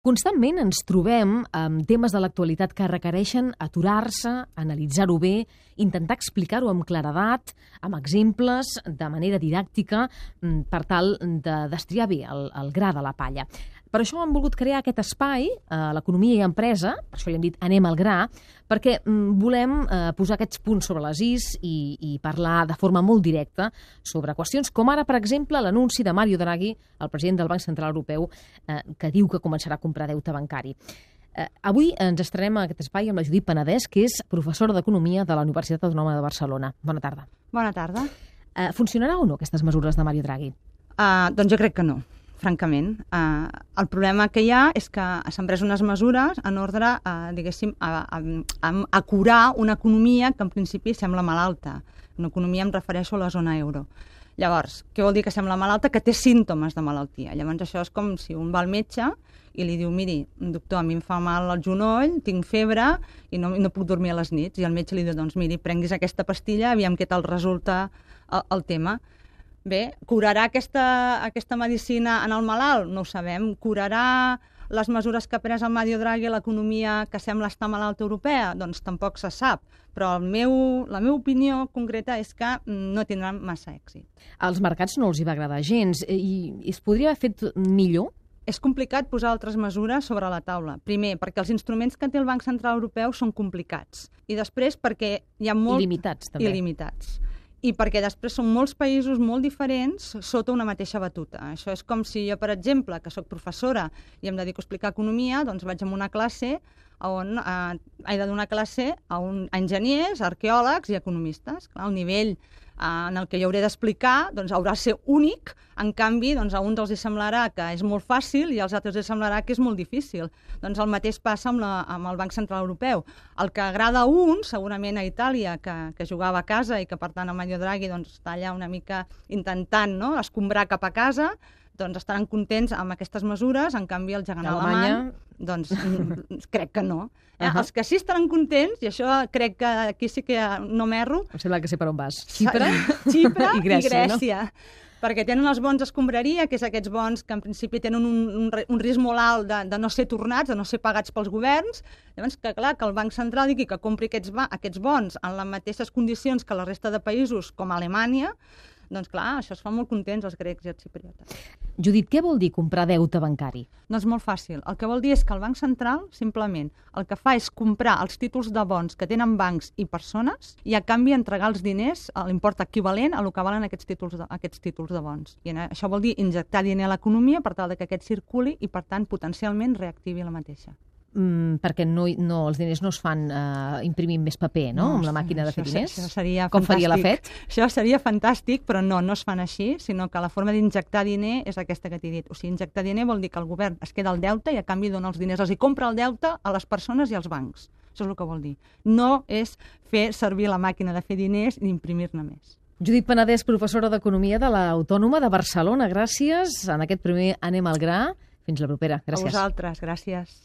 Constantment ens trobem amb temes de l'actualitat que requereixen aturar-se, analitzar-ho bé, intentar explicar-ho amb claredat, amb exemples, de manera didàctica, mm, per tal de destriar bé el, el gra de la palla. Per això hem volgut crear aquest espai, eh, l'economia i empresa, per això li hem dit anem al gra, perquè mm, volem eh, posar aquests punts sobre les is i, i parlar de forma molt directa sobre qüestions com ara, per exemple, l'anunci de Mario Draghi, el president del Banc Central Europeu, eh, que diu que començarà a comprar deute bancari. Eh, avui ens estrenem a aquest espai amb la Judit Penedès, que és professora d'Economia de la Universitat Autonoma de Barcelona. Bona tarda. Bona tarda. Eh, funcionarà o no aquestes mesures de Mario Draghi? Uh, doncs jo crec que no francament. Uh, el problema que hi ha és que s'han pres unes mesures en ordre, uh, diguéssim, a, a, a, a curar una economia que en principi sembla malalta. Una economia em refereixo a la zona euro. Llavors, què vol dir que sembla malalta? Que té símptomes de malaltia. Llavors això és com si un va al metge i li diu, miri, doctor, a mi em fa mal el genoll, tinc febre i no, no puc dormir a les nits. I el metge li diu, doncs miri, prenguis aquesta pastilla, aviam què tal resulta el, el tema. Bé, curarà aquesta, aquesta medicina en el malalt? No ho sabem. Curarà les mesures que ha pres el Mario Draghi a l'economia que sembla estar malalta europea? Doncs tampoc se sap. Però el meu, la meva opinió concreta és que no tindran massa èxit. Als mercats no els hi va agradar gens i, i es podria haver fet millor? És complicat posar altres mesures sobre la taula. Primer, perquè els instruments que té el Banc Central Europeu són complicats. I després, perquè hi ha molt... Il·limitats, també. Il·limitats i perquè després són molts països molt diferents sota una mateixa batuta. Això és com si jo, per exemple, que sóc professora i em dedico a explicar economia, doncs vaig a una classe on eh, he de donar classe a, un, a enginyers, arqueòlegs i economistes. Clar, el nivell en el que jo hauré d'explicar doncs, haurà de ser únic, en canvi doncs, a un dels semblarà que és molt fàcil i als altres els semblarà que és molt difícil. Doncs el mateix passa amb, la, amb el Banc Central Europeu. El que agrada a un, segurament a Itàlia, que, que jugava a casa i que per tant el Mario Draghi doncs, està allà una mica intentant no, escombrar cap a casa, doncs estaran contents amb aquestes mesures, en canvi el gegant alemany, doncs crec que no. Eh? Uh -huh. Els que sí estaran contents, i això crec que aquí sí que no m'erro... Em sembla que sé per on vas. Xipre, Xipre i Grècia. I Grècia. No? perquè tenen els bons escombraria, que és aquests bons que en principi tenen un, un, un risc molt alt de, de no ser tornats, de no ser pagats pels governs, llavors que clar, que el Banc Central digui que compri aquests, aquests bons en les mateixes condicions que la resta de països com Alemanya, doncs clar, això es fa molt contents els grecs i els cipriotes. Judit, què vol dir comprar deute bancari? No és molt fàcil. El que vol dir és que el Banc Central, simplement, el que fa és comprar els títols de bons que tenen bancs i persones i a canvi entregar els diners a l'import equivalent a el que valen aquests títols de, aquests títols de bons. I això vol dir injectar diner a l'economia per tal de que aquest circuli i, per tant, potencialment reactivi la mateixa mm, perquè no, no, els diners no es fan eh, imprimint més paper, no?, no amb la màquina de fer diners. Això seria Com fantàstic. faria la FED? Això seria fantàstic, però no, no es fan així, sinó que la forma d'injectar diner és aquesta que t'he dit. O sigui, injectar diner vol dir que el govern es queda el deute i a canvi dona els diners, els hi compra el deute a les persones i als bancs. Això és el que vol dir. No és fer servir la màquina de fer diners i imprimir-ne més. Judit Penedès, professora d'Economia de l'Autònoma de Barcelona. Gràcies. En aquest primer Anem al Gra. Fins la propera. Gràcies. A vosaltres. Gràcies.